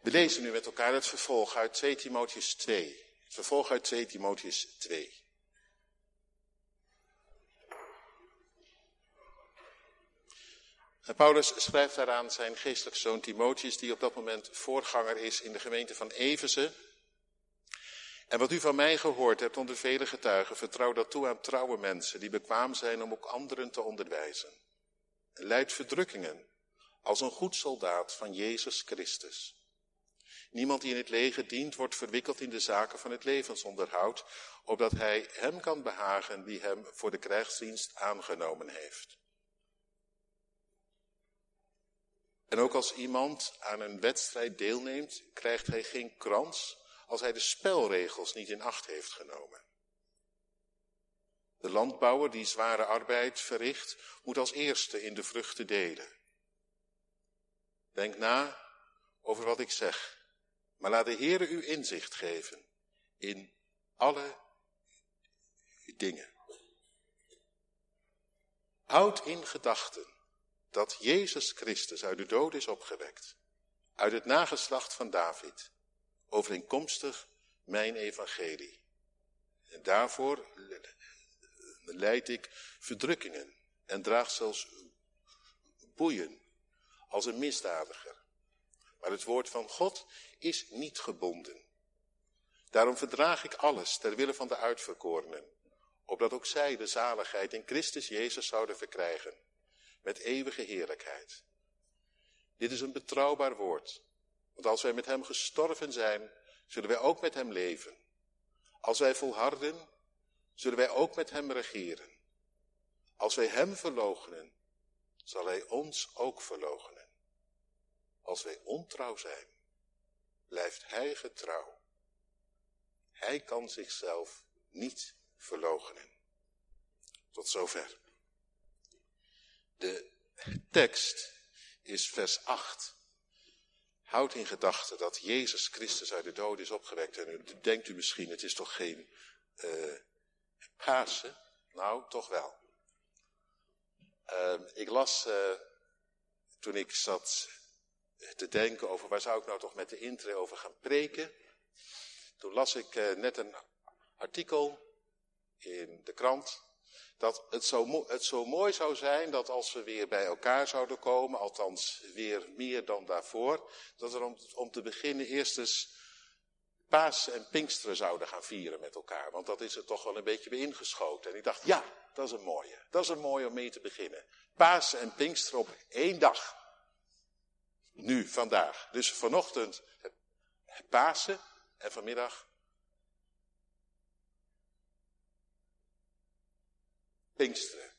We lezen nu met elkaar het vervolg uit 2 Timotheus 2. Het vervolg uit 2 Timotheus 2. En Paulus schrijft daaraan zijn geestelijk zoon Timotheus, die op dat moment voorganger is in de gemeente van Efeze. En wat u van mij gehoord hebt onder vele getuigen, vertrouw dat toe aan trouwe mensen, die bekwaam zijn om ook anderen te onderwijzen. En leid verdrukkingen als een goed soldaat van Jezus Christus. Niemand die in het leger dient, wordt verwikkeld in de zaken van het levensonderhoud, opdat hij hem kan behagen die hem voor de krijgsdienst aangenomen heeft. En ook als iemand aan een wedstrijd deelneemt, krijgt hij geen krans als hij de spelregels niet in acht heeft genomen. De landbouwer die zware arbeid verricht, moet als eerste in de vruchten delen. Denk na over wat ik zeg, maar laat de Heere u inzicht geven in alle dingen. Houd in gedachten dat Jezus Christus uit de dood is opgewekt, uit het nageslacht van David, overeenkomstig mijn evangelie. En daarvoor leid ik verdrukkingen en draag zelfs boeien als een misdadiger. Maar het woord van God is niet gebonden. Daarom verdraag ik alles ter wille van de uitverkorenen, opdat ook zij de zaligheid in Christus Jezus zouden verkrijgen, met eeuwige heerlijkheid. Dit is een betrouwbaar woord, want als wij met hem gestorven zijn, zullen wij ook met hem leven. Als wij volharden, zullen wij ook met hem regeren. Als wij hem verloochenen, zal hij ons ook verloochenen. Als wij ontrouw zijn, blijft hij getrouw. Hij kan zichzelf niet verloochenen. Tot zover. De tekst is vers 8. Houd in gedachten dat Jezus Christus uit de dood is opgewekt. En denkt u misschien, het is toch geen uh? Nou, toch wel. Uh, ik las, uh, toen ik zat te denken over waar zou ik nou toch met de intre over gaan preken. Toen las ik net een artikel in de krant dat het zo, het zo mooi zou zijn dat als we weer bij elkaar zouden komen, althans weer meer dan daarvoor, dat we om, om te beginnen eerst eens Paas en Pinksteren zouden gaan vieren met elkaar. Want dat is er toch wel een beetje bij ingeschoten. En ik dacht, ja, dat is een mooie. Dat is een mooie om mee te beginnen. Paas en Pinksteren op één dag. Nu, vandaag. Dus vanochtend Pasen en vanmiddag Pinksteren.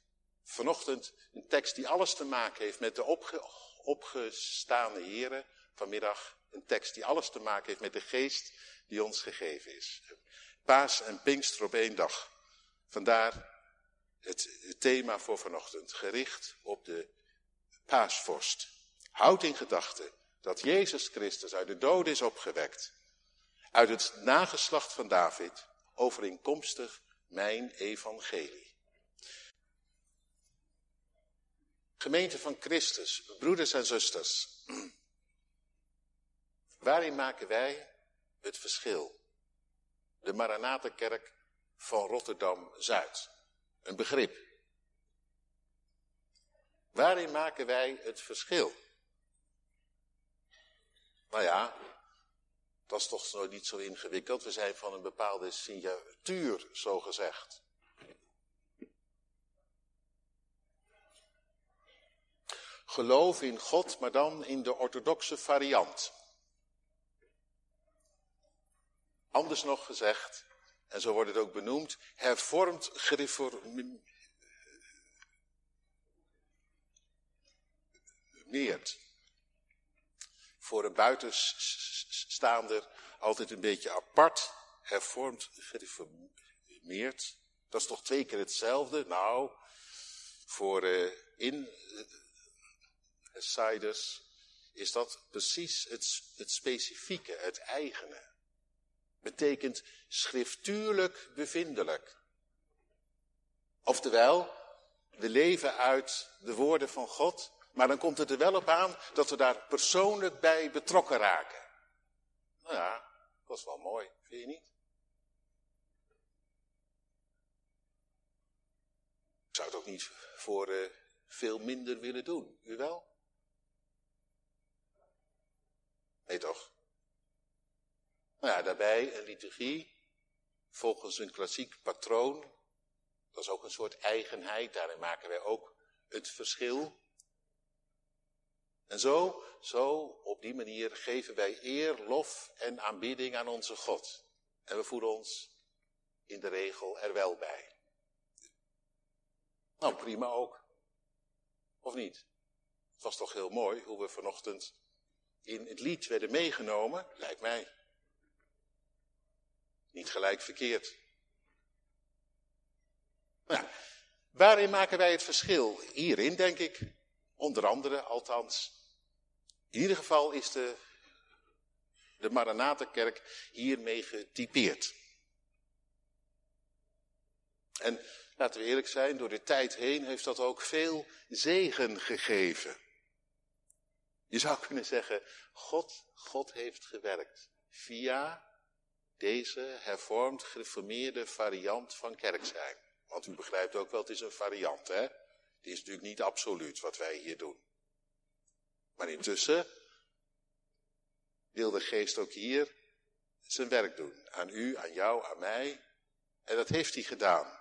Vanochtend een tekst die alles te maken heeft met de opge opgestaande heren. Vanmiddag een tekst die alles te maken heeft met de geest die ons gegeven is. Paas en Pinkster op één dag. Vandaar het, thema voor vanochtend, gericht op de paasvorst. Houd in gedachten dat Jezus Christus uit de dood is opgewekt. Uit het nageslacht van David, overeenkomstig mijn evangelie. Gemeente van Christus, broeders en zusters. Waarin maken wij het verschil? De Maranatenkerk van Rotterdam-Zuid. Een begrip. Waarin maken wij het verschil? Nou ja, dat is toch niet zo ingewikkeld. We zijn van een bepaalde signatuur, zo gezegd. Geloof in God, maar dan in de orthodoxe variant. Anders nog gezegd, en zo wordt het ook benoemd, hervormd gereformeerd. Voor een buitenstaander altijd een beetje apart, hervormd gereformeerd. Dat is toch twee keer hetzelfde? Nou, voor uh, in Siders, is dat precies het, het specifieke, het eigene. Betekent schriftuurlijk bevindelijk. Oftewel, we leven uit de woorden van God, maar dan komt het er wel op aan dat we daar persoonlijk bij betrokken raken. Nou ja, dat was wel mooi, vind je niet? Ik zou het ook niet voor uh, veel minder willen doen. U wel? Nee toch? Nou ja, daarbij een liturgie volgens een klassiek patroon. Dat is ook een soort eigenheid, daarin maken wij ook het verschil. En zo, zo, op die manier geven wij eer, lof en aanbidding aan onze God. En we voelen ons in de regel er wel bij. Nou, prima ook. Of niet? Het was toch heel mooi hoe we vanochtend in het lied werden meegenomen, lijkt mij. Niet gelijk verkeerd. Nou, waarin maken wij het verschil? Hierin, denk ik. Onder andere, althans. In ieder geval is de, de Maranatenkerk hiermee getypeerd. En laten we eerlijk zijn, door de tijd heen heeft dat ook veel zegen gegeven. Je zou kunnen zeggen, God, God heeft gewerkt via deze hervormd gereformeerde variant van kerk zijn. Want u begrijpt ook wel, het is een variant, hè? Het is natuurlijk niet absoluut wat wij hier doen. Maar intussen wil de geest ook hier zijn werk doen. Aan u, aan jou, aan mij. En dat heeft hij gedaan.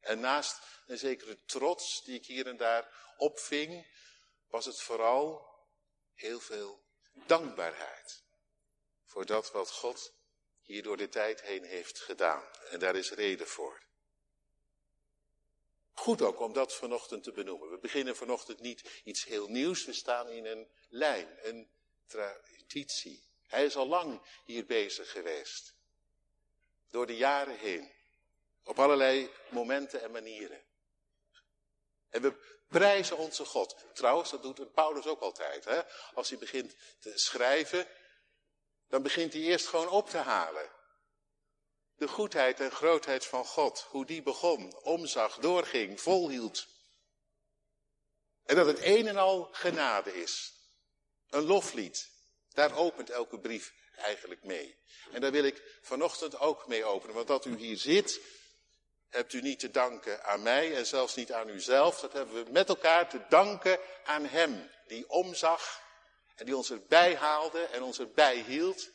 En naast een zekere trots die ik hier en daar opving, was het vooral heel veel dankbaarheid. Voor dat wat God hier door de tijd heen heeft gedaan. En daar is reden voor. Goed ook om dat vanochtend te benoemen. We beginnen vanochtend niet iets heel nieuws. We staan in een lijn, een traditie. Hij is al lang hier bezig geweest. Door de jaren heen. Op allerlei momenten en manieren. En we prijzen onze God. Trouwens, dat doet Paulus ook altijd. Hè? Als hij begint te schrijven, dan begint hij eerst gewoon op te halen. De goedheid en grootheid van God, hoe die begon, omzag, doorging, volhield. En dat het een en al genade is. Een loflied. Daar opent elke brief eigenlijk mee. En daar wil ik vanochtend ook mee openen. Want dat u hier zit, hebt u niet te danken aan mij en zelfs niet aan uzelf. Dat hebben we met elkaar te danken aan Hem, die omzag en die ons erbij haalde en ons erbij hield.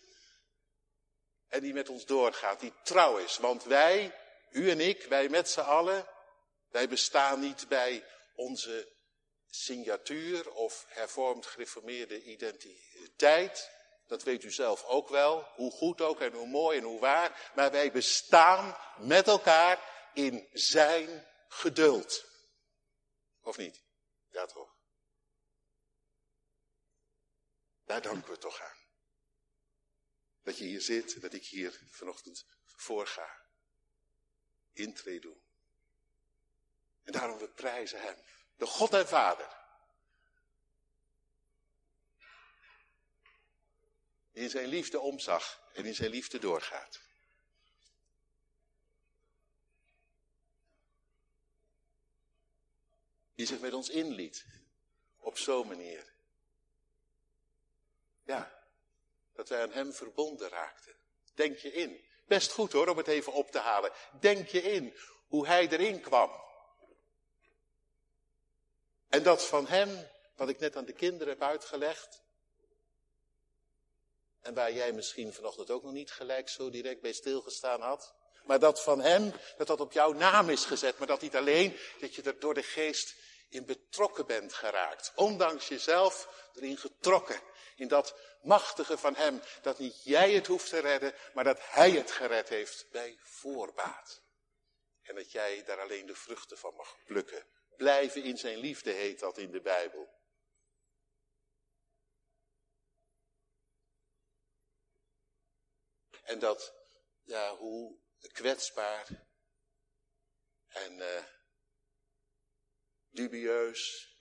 En die met ons doorgaat, die trouw is. Want wij, u en ik, wij met z'n allen, wij bestaan niet bij onze signatuur of hervormd gereformeerde identiteit. Dat weet u zelf ook wel, hoe goed ook en hoe mooi en hoe waar. Maar wij bestaan met elkaar in zijn geduld. Of niet? Ja toch? Daar danken we toch aan. Dat je hier zit dat ik hier vanochtend voorga. Intree doen. En daarom we prijzen hem. De God en Vader. Die in zijn liefde omzag en in zijn liefde doorgaat. Die zich met ons inliet. Op zo'n manier. Ja, dat wij aan hem verbonden raakten. Denk je in. Best goed hoor, om het even op te halen. Denk je in hoe hij erin kwam. En dat van hem, wat ik net aan de kinderen heb uitgelegd. En waar jij misschien vanochtend ook nog niet gelijk zo direct bij stilgestaan had. Maar dat van hem, dat dat op jouw naam is gezet. Maar dat niet alleen, dat je er door de geest in betrokken bent geraakt. Ondanks jezelf erin getrokken. In dat machtige van hem, dat niet jij het hoeft te redden, maar dat hij het gered heeft bij voorbaat. En dat jij daar alleen de vruchten van mag plukken. Blijven in zijn liefde heet dat in de Bijbel. En dat, ja, hoe kwetsbaar en uh, dubieus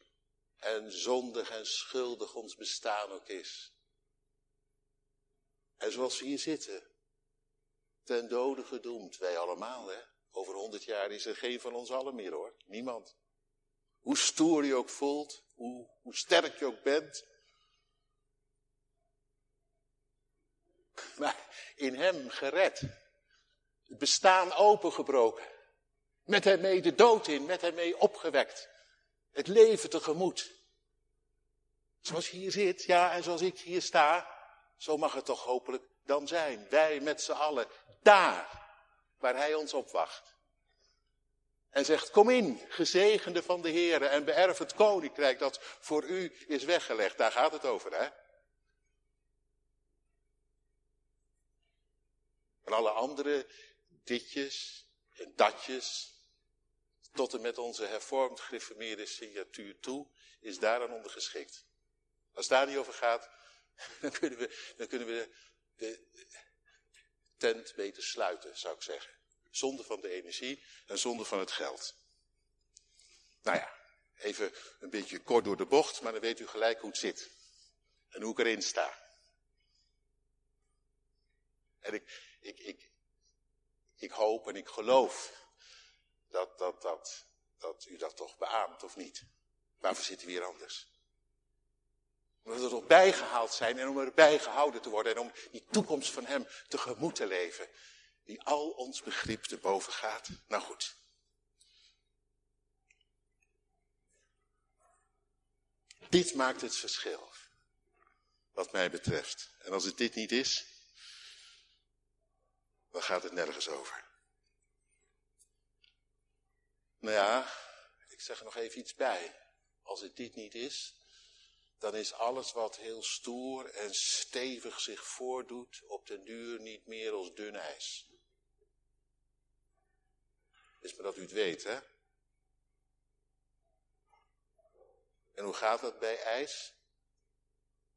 en zondig en schuldig ons bestaan ook is. En zoals we hier zitten, ten dode gedoemd, wij allemaal hè. Over honderd jaar is er geen van ons allen meer hoor, niemand. Hoe stoer je ook voelt, hoe, hoe sterk je ook bent. maar in hem gered. Het bestaan opengebroken. Met hem mee de dood in, met hem mee opgewekt. Het leven tegemoet. Zoals hier zit, ja, en zoals ik hier sta, zo mag het toch hopelijk dan zijn. Wij met z'n allen, daar waar hij ons opwacht. En zegt, kom in, gezegende van de Heer, en beërf het koninkrijk dat voor u is weggelegd. Daar gaat het over, hè? En alle andere ditjes en datjes, tot en met onze hervormd gereformeerde signatuur toe, is daaraan ondergeschikt. Als daar niet over gaat, dan kunnen we, dan kunnen we de tent beter sluiten, zou ik zeggen. Zonder van de energie en zonder van het geld. Nou ja, even een beetje kort door de bocht, maar dan weet u gelijk hoe het zit. En hoe ik erin sta. En ik, ik, ik hoop en ik geloof dat, dat, dat, dat u dat toch beaamt, of niet? Waarvoor zitten we hier anders? Omdat we er toch bijgehaald zijn en om erbij gehouden te worden en om die toekomst van Hem tegemoet te leven. Die al ons begrip te boven gaat. Nou goed. Dit maakt het verschil. Wat mij betreft. En als het dit niet is, dan gaat het nergens over. Nou ja, ik zeg er nog even iets bij. Als het dit niet is, dan is alles wat heel stoer en stevig zich voordoet op den duur niet meer als dun ijs. Is maar dat u het weet, hè? En hoe gaat dat bij ijs?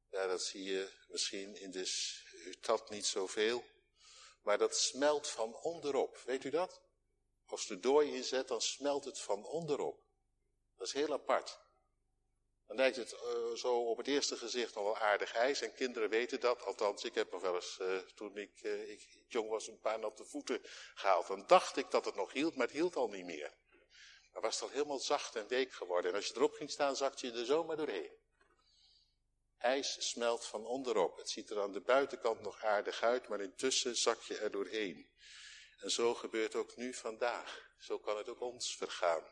Ja, dat zie je misschien in de stad niet zoveel. Maar dat smelt van onderop. Weet u dat? Als de dooi inzet, dan smelt het van onderop. Dat is heel apart. Dan lijkt het uh, zo op het eerste gezicht nog wel aardig ijs. En kinderen weten dat. Althans, ik heb nog wel eens, uh, toen ik, uh, ik, jong was, een paar natte voeten gehaald. Dan dacht ik dat het nog hield, maar het hield al niet meer. Dan was het al helemaal zacht en week geworden. En als je erop ging staan, zakte je er zomaar doorheen. IJs smelt van onderop. Het ziet er aan de buitenkant nog aardig uit, maar intussen zak je er doorheen. En zo gebeurt ook nu vandaag. Zo kan het ook ons vergaan.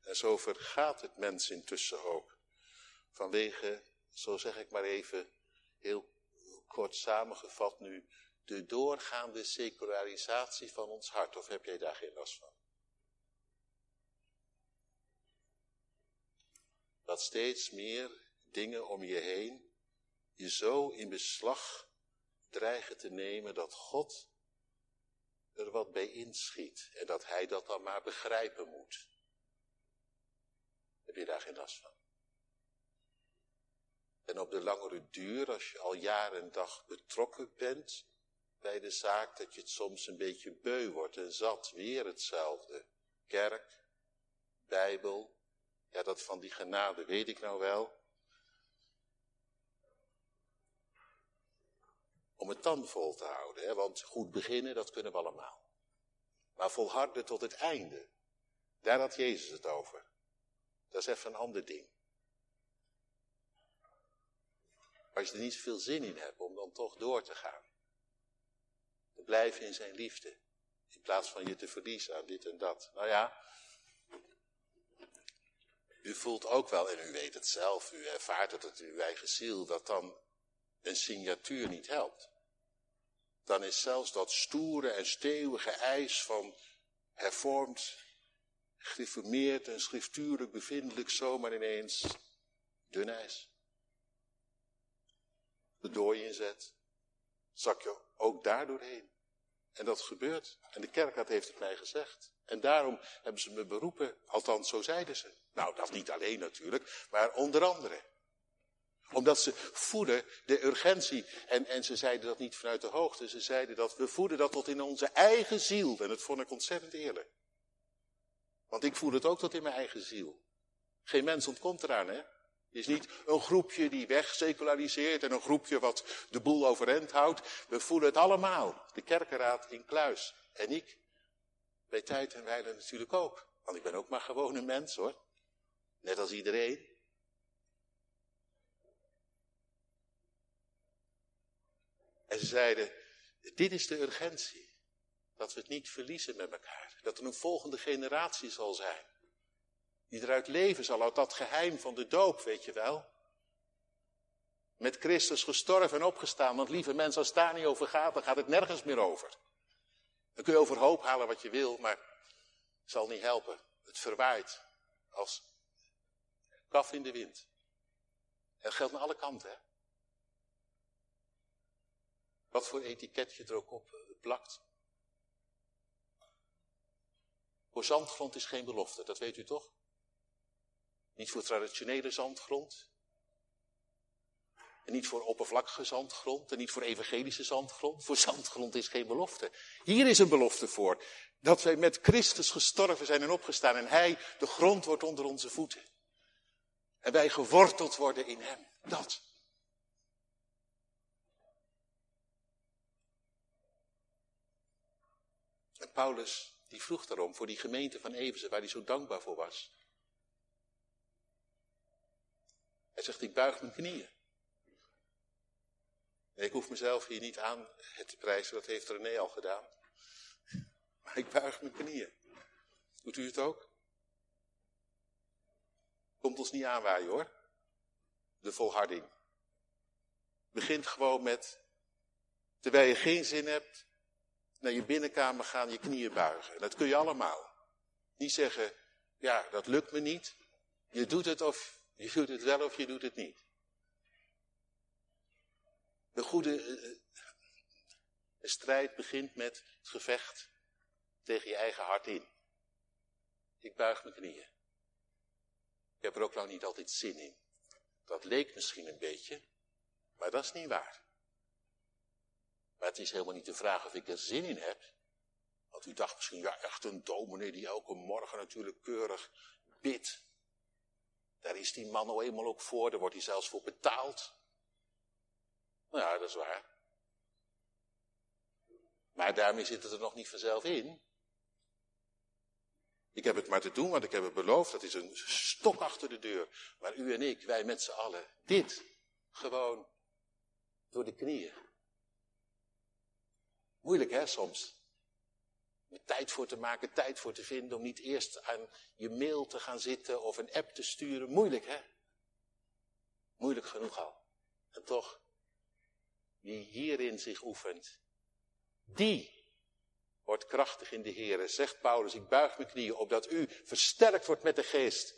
En zo vergaat het mens intussen ook. Vanwege, zo zeg ik maar even, heel kort samengevat nu, de doorgaande secularisatie van ons hart. Of heb jij daar geen last van? Dat steeds meer dingen om je heen je zo in beslag dreigen te nemen dat God er wat bij inschiet en dat hij dat dan maar begrijpen moet. Heb je daar geen last van? En op de langere duur, als je al jaren en dag betrokken bent bij de zaak, dat je het soms een beetje beu wordt en zat, weer hetzelfde. Kerk, Bijbel, ja dat van die genade weet ik nou wel. Om het dan vol te houden, hè? want goed beginnen, dat kunnen we allemaal. Maar volharden tot het einde, daar had Jezus het over. Dat is even een ander ding. Als je er niet zoveel zin in hebt om dan toch door te gaan. Te blijven in zijn liefde. In plaats van je te verliezen aan dit en dat. Nou ja, u voelt ook wel, en u weet het zelf, u ervaart het uit uw eigen ziel, dat dan een signatuur niet helpt. Dan is zelfs dat stoere en stevige eis van hervormd, gereformeerd en schriftuurlijk bevindelijk zomaar ineens dun ijs. De dooi inzet, zak je ook daar doorheen. En dat gebeurt. En de kerkraad heeft het mij gezegd. En daarom hebben ze me beroepen, althans zo zeiden ze. Nou, dat niet alleen natuurlijk, maar onder andere omdat ze voeden de urgentie. En, en ze zeiden dat niet vanuit de hoogte. Ze zeiden dat we voeden dat tot in onze eigen ziel. En dat vond ik ontzettend eerlijk. Want ik voel het ook tot in mijn eigen ziel. Geen mens ontkomt eraan, hè? Het is niet een groepje die wegseculariseert en een groepje wat de boel overeind houdt. We voelen het allemaal. De kerkenraad in Kluis. En ik, bij tijd en wijle natuurlijk ook. Want ik ben ook maar gewoon een mens hoor. Net als iedereen. En ze zeiden, Dit is de urgentie. Dat we het niet verliezen met elkaar. Dat er een volgende generatie zal zijn. Die eruit leven zal uit dat geheim van de doop, weet je wel. Met Christus gestorven en opgestaan. Want lieve mensen, als het daar niet over gaat, dan gaat het nergens meer over. Dan kun je over hoop halen wat je wil, maar het zal niet helpen. Het verwaait als kaf in de wind. En dat geldt aan alle kanten, hè. Wat voor etiket je er ook op eh, plakt. Voor zandgrond is geen belofte, dat weet u toch? Niet voor traditionele zandgrond. En niet voor oppervlakkige zandgrond. En niet voor evangelische zandgrond. Voor zandgrond is geen belofte. Hier is een belofte voor. Dat wij met Christus gestorven zijn en opgestaan. En Hij de grond wordt onder onze voeten. En wij geworteld worden in Hem. Dat. Paulus, die vroeg daarom voor die gemeente van Eversen, waar hij zo dankbaar voor was. Hij zegt, ik buig mijn knieën. Ik hoef mezelf hier niet aan te prijzen, dat heeft René al gedaan. Maar ik buig mijn knieën. Doet u het ook? Komt ons niet aanwaaien hoor. De volharding. Begint gewoon met, terwijl je geen zin hebt, naar je binnenkamer gaan, je knieën buigen. Dat kun je allemaal. Niet zeggen, ja, dat lukt me niet. Je doet het of je doet het wel of je doet het niet. De goede uh, strijd begint met het gevecht tegen je eigen hart in. Ik buig mijn knieën. Ik heb er ook lang niet altijd zin in. Dat leek misschien een beetje, maar dat is niet waar. Maar het is helemaal niet de vraag of ik er zin in heb. Want u dacht misschien, ja, echt een dominee die elke morgen natuurlijk keurig bidt. Daar is die man nou eenmaal ook voor, daar wordt hij zelfs voor betaald. Nou ja, dat is waar. Maar daarmee zit het er nog niet vanzelf in. Ik heb het maar te doen, want ik heb het beloofd. Dat is een stok achter de deur. Maar u en ik, wij met z'n allen, dit gewoon door de knieën. Moeilijk hè, soms. Met tijd voor te maken, tijd voor te vinden om niet eerst aan je mail te gaan zitten of een app te sturen. Moeilijk hè? Moeilijk genoeg al. En toch, wie hierin zich oefent, die wordt krachtig in de Heer. Zegt Paulus, ik buig mijn knieën opdat u versterkt wordt met de geest.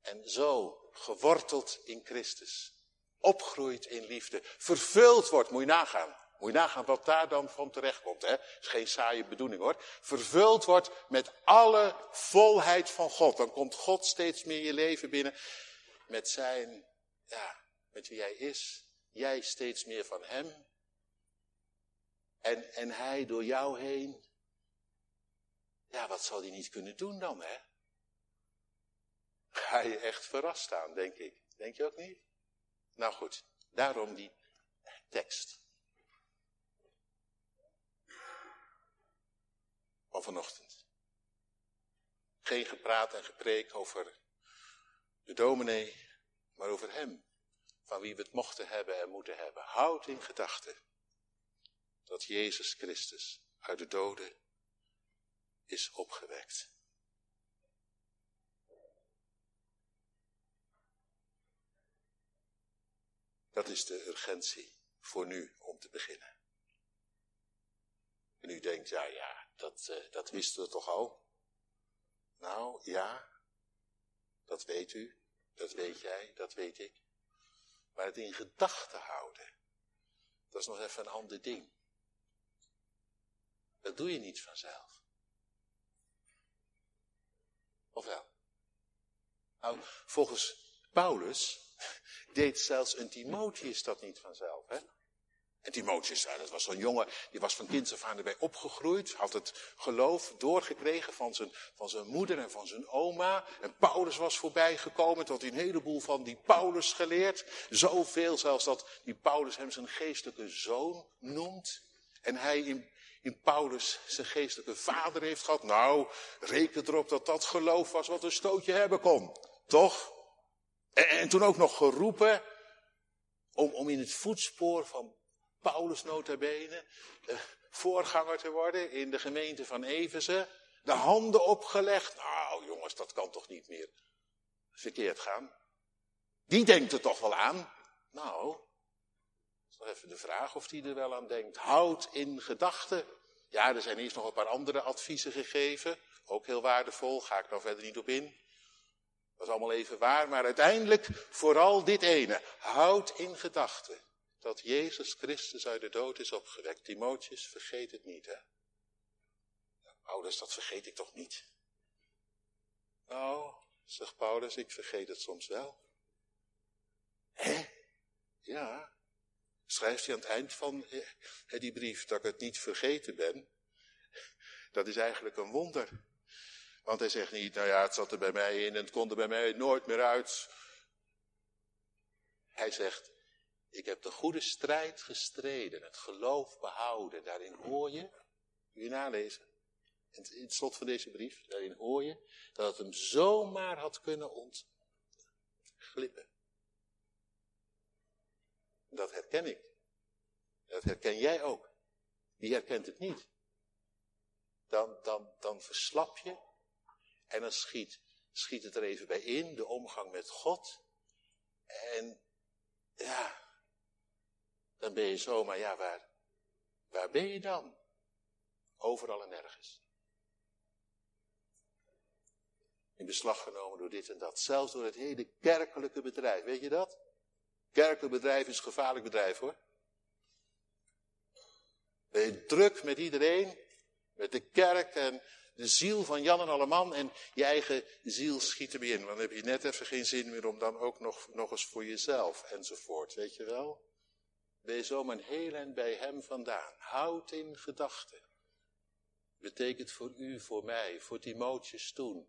En zo geworteld in Christus. Opgroeit in liefde. Vervuld wordt, moet je nagaan. Moet je nagaan wat daar dan van terecht komt. Hè? is geen saaie bedoeling hoor. Vervuld wordt met alle volheid van God. Dan komt God steeds meer je leven binnen. Met zijn, ja, met wie hij is. Jij steeds meer van hem. En, en hij door jou heen. Ja, wat zal hij niet kunnen doen dan, hè? Ga je echt verrast staan, denk ik. Denk je ook niet? Nou goed, daarom die tekst. Van vanochtend. Geen gepraat en gepreek over de dominee, maar over hem, van wie we het mochten hebben en moeten hebben. Houd in gedachten dat Jezus Christus uit de doden is opgewekt. Dat is de urgentie voor nu om te beginnen. En u denkt, ja, ja, dat, uh, dat wisten we toch al? Nou, ja, dat weet u, dat weet jij, dat weet ik. Maar het in gedachten houden, dat is nog even een ander ding. Dat doe je niet vanzelf. Of wel? Nou, volgens Paulus deed zelfs een Timotheus dat niet vanzelf. Hè? En Timotheus, dat was zo'n jongen, die was van kinds af aan erbij opgegroeid, had het geloof doorgekregen van zijn, van zijn moeder en van zijn oma. En Paulus was voorbijgekomen, tot een heleboel van die Paulus geleerd. Zoveel zelfs dat die Paulus hem zijn geestelijke zoon noemt. En hij in, in Paulus zijn geestelijke vader heeft gehad. Nou, reken erop dat dat geloof was wat een stootje hebben kon. Toch? En, en toen ook nog geroepen om, om in het voetspoor van Paulus nota bene, uh, voorganger te worden in de gemeente van Efeze. De handen opgelegd. Nou jongens, dat kan toch niet meer verkeerd gaan. Die denkt er toch wel aan. Nou, nog even de vraag of die er wel aan denkt. Houd in gedachten. Ja, er zijn eerst nog een paar andere adviezen gegeven. Ook heel waardevol, ga ik nou verder niet op in. Dat is allemaal even waar, maar uiteindelijk vooral dit ene. Houd in gedachten dat Jezus Christus uit de dood is opgewekt. Timotheus, vergeet het niet, hè. Ouders, dat vergeet ik toch niet? Nou, zegt Paulus, ik vergeet het soms wel. Hè? Ja. Schrijft hij aan het eind van die brief dat ik het niet vergeten ben. Dat is eigenlijk een wonder. Want hij zegt niet, nou ja, het zat er bij mij in en het kon er bij mij nooit meer uit. Hij zegt, ik heb de goede strijd gestreden, het geloof behouden. Daarin hoor je, kun je nalezen, in het slot van deze brief, daarin hoor je dat het hem zomaar had kunnen ontglippen. Dat herken ik. Dat herken jij ook. Wie herkent het niet? Dan, dan, dan verslap je en dan schiet, schiet het er even bij in, de omgang met God. En ja, dan ben je zomaar, ja, waar, waar ben je dan? Overal en nergens. In beslag genomen door dit en dat. Zelfs door het hele kerkelijke bedrijf. Weet je dat? Kerkelijk bedrijf is een gevaarlijk bedrijf hoor. Ben je druk met iedereen, met de kerk en de ziel van Jan en Alleman en je eigen ziel schiet erbij in. Want dan heb je net even geen zin meer om dan ook nog, nog eens voor jezelf enzovoort, weet je wel. Je zomaar een heel en bij hem vandaan. Houd in gedachten. Betekent voor u, voor mij, voor Timotheus toen.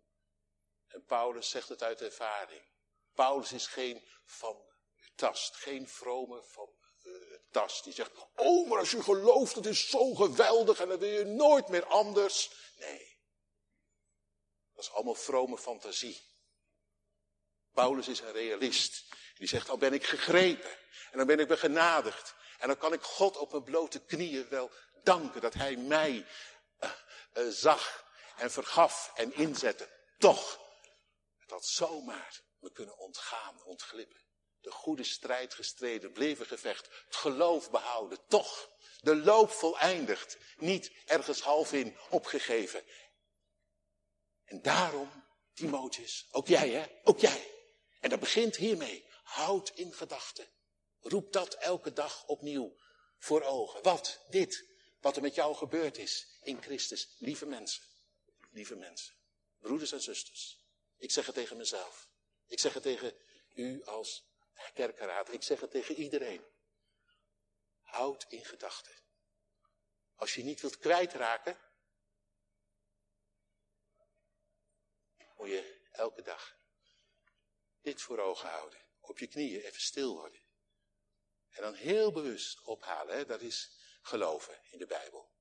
En Paulus zegt het uit ervaring. Paulus is geen van tast, geen vrome van tast. Die zegt, oh maar als je gelooft, het is zo geweldig en dan wil je nooit meer anders. Nee, dat is allemaal vrome fantasie. Paulus is een realist. Die zegt, al ben ik gegrepen. En dan ben ik begenadigd. En dan kan ik God op mijn blote knieën wel danken dat hij mij uh, uh, zag en vergaf en inzette. Toch, het had zomaar me kunnen ontgaan, ontglippen. De goede strijd gestreden, bleven gevecht, het geloof behouden. Toch, de loop voleindigd, niet ergens half in opgegeven. En daarom, Timotheus, ook jij hè, ook jij. En dat begint hiermee. Houd in gedachten. Roep dat elke dag opnieuw voor ogen. Wat? Dit. Wat er met jou gebeurd is in Christus. Lieve mensen. Lieve mensen. Broeders en zusters. Ik zeg het tegen mezelf. Ik zeg het tegen u als kerkenraad. Ik zeg het tegen iedereen. Houd in gedachten. Als je niet wilt kwijtraken, moet je elke dag dit voor ogen houden. Op je knieën even stil worden. En dan heel bewust ophalen. Hè? Dat is geloven in de Bijbel.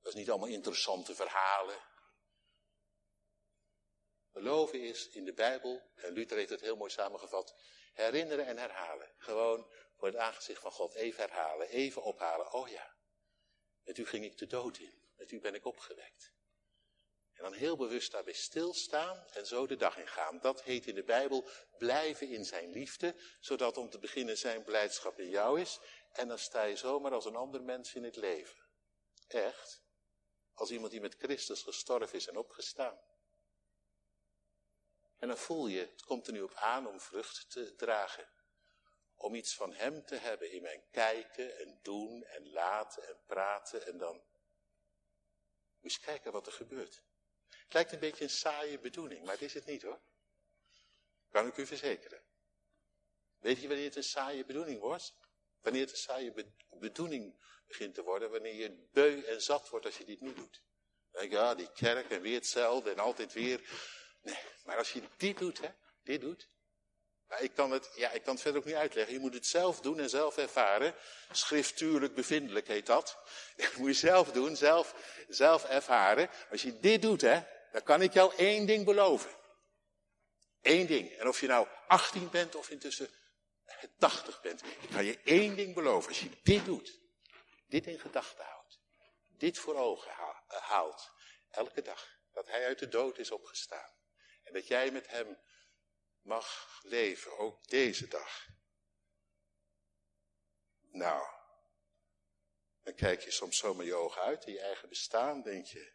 Dat is niet allemaal interessante verhalen. Geloven is in de Bijbel, en Luther heeft het heel mooi samengevat, herinneren en herhalen. Gewoon voor het aangezicht van God even herhalen, even ophalen. Oh ja, met u ging ik de dood in, met u ben ik opgewekt. Dan heel bewust daarbij stilstaan en zo de dag ingaan. Dat heet in de Bijbel blijven in zijn liefde, zodat om te beginnen zijn blijdschap in jou is. En dan sta je zomaar als een ander mens in het leven. Echt. Als iemand die met Christus gestorven is en opgestaan. En dan voel je, het komt er nu op aan om vrucht te dragen. Om iets van hem te hebben in mijn kijken en doen en laten en praten en dan. Je kijken wat er gebeurt. Het lijkt een beetje een saaie bedoeling, maar het is het niet hoor. Kan ik u verzekeren. Weet je wanneer het een saaie bedoeling wordt? Wanneer het een saaie bedoeling begint te worden, wanneer je beu en zat wordt als je dit niet doet. Denk je, ja, die kerk en weer hetzelfde en altijd weer. Nee, maar als je dit doet, hè, dit doet. Ik kan het, ja, ik kan het verder ook niet uitleggen. Je moet het zelf doen en zelf ervaren. Schriftuurlijk bevindelijk heet dat. Dat moet je zelf doen, zelf, zelf ervaren. Als je dit doet, hè, dan kan ik jou één ding beloven. Eén ding. En of je nou 18 bent of intussen 80 bent. Ik kan je één ding beloven. Als je dit doet. dit in gedachten houdt, dit voor ogen eh, haalt, elke dag, dat hij uit de dood is opgestaan. En dat jij met hem mag leven, ook deze dag. Nou, dan kijk je soms zomaar je ogen uit in je eigen bestaan, denk je,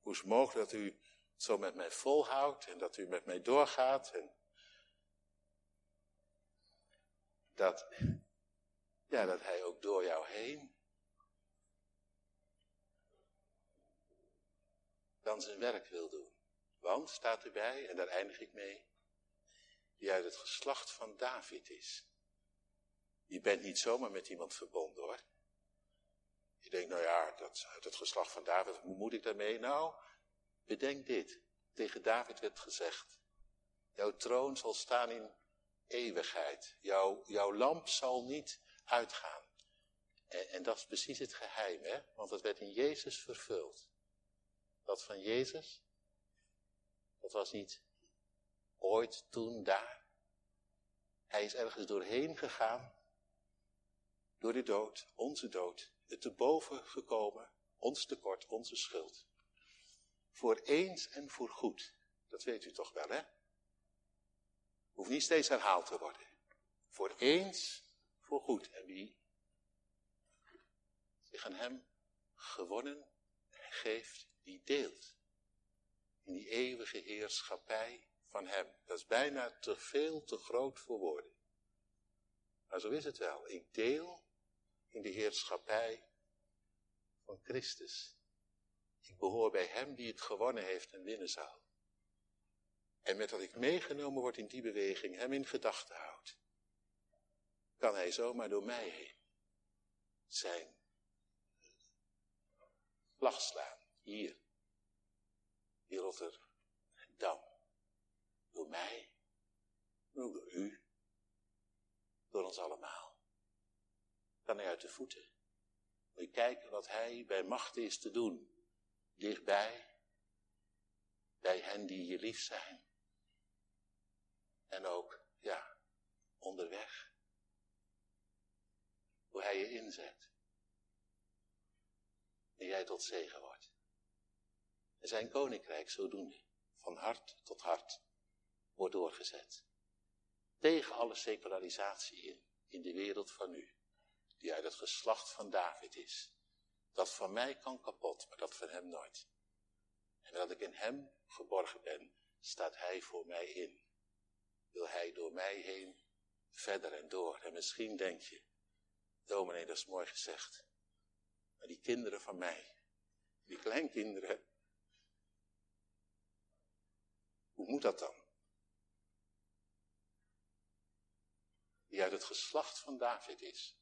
hoe is het mogelijk dat u het zo met mij volhoudt en dat u met mij doorgaat en dat, ja, dat hij ook door jou heen dan zijn werk wil doen. Want, staat erbij, en daar eindig ik mee, die uit het geslacht van David is. Je bent niet zomaar met iemand verbonden hoor. Je denkt, nou ja, dat uit het geslacht van David, hoe moet ik daarmee? Nou, bedenk dit. Tegen David werd gezegd, jouw troon zal staan in eeuwigheid. Jouw, jouw lamp zal niet uitgaan. En, en dat is precies het geheim, hè? Want het werd in Jezus vervuld. Dat van Jezus, dat was niet ooit, toen, daar. Hij is ergens doorheen gegaan, door de dood, onze dood, het te boven gekomen, ons tekort, onze schuld. Voor eens en voor goed. Dat weet u toch wel, hè? Hoeft niet steeds herhaald te worden. Voor eens, voor goed. En wie zich aan hem gewonnen geeft, die deelt. In die eeuwige heerschappij van hem. Dat is bijna te veel, te groot voor woorden. Maar zo is het wel. Ik deel in de heerschappij van Christus. Ik behoor bij hem die het gewonnen heeft en winnen zal. En met dat ik meegenomen word in die beweging, hem in gedachten houd, kan hij zomaar door mij heen zijn vlag slaan. Hier, in Rotterdam. Door mij, door u, door ons allemaal. Kan hij uit de voeten. Moet je kijken wat hij bij macht is te doen. Dichtbij, bij hen die je lief zijn. En ook, ja, onderweg. Hoe hij je inzet. En jij tot zegen wordt. En zijn koninkrijk zodoende, van hart tot hart, wordt doorgezet. Tegen alle secularisatie in, in de wereld van nu, die uit het geslacht van David is. Dat van mij kan kapot, maar dat van hem nooit. En dat ik in hem geborgen ben, staat hij voor mij in wil hij door mij heen verder en door. En misschien denk je, dominee, dat is mooi gezegd. Maar die kinderen van mij, die kleinkinderen, hoe moet dat dan? Die uit het geslacht van David is.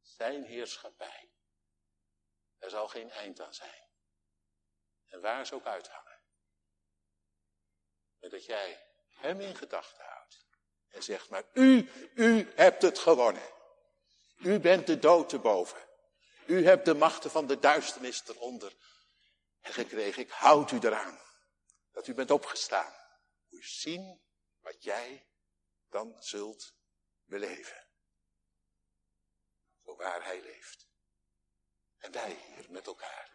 Zijn heerschappij. Er zal geen eind aan zijn. En waar ze ook uithangen. En dat jij hem in gedachten houdt. En zegt maar, u, u hebt het gewonnen. U bent de dood te boven. U hebt de machten van de duisternis eronder gekregen. Ik houd u eraan. Dat u bent opgestaan. Je zien wat jij dan zult beleven. Zo waar hij leeft. En wij hier met elkaar.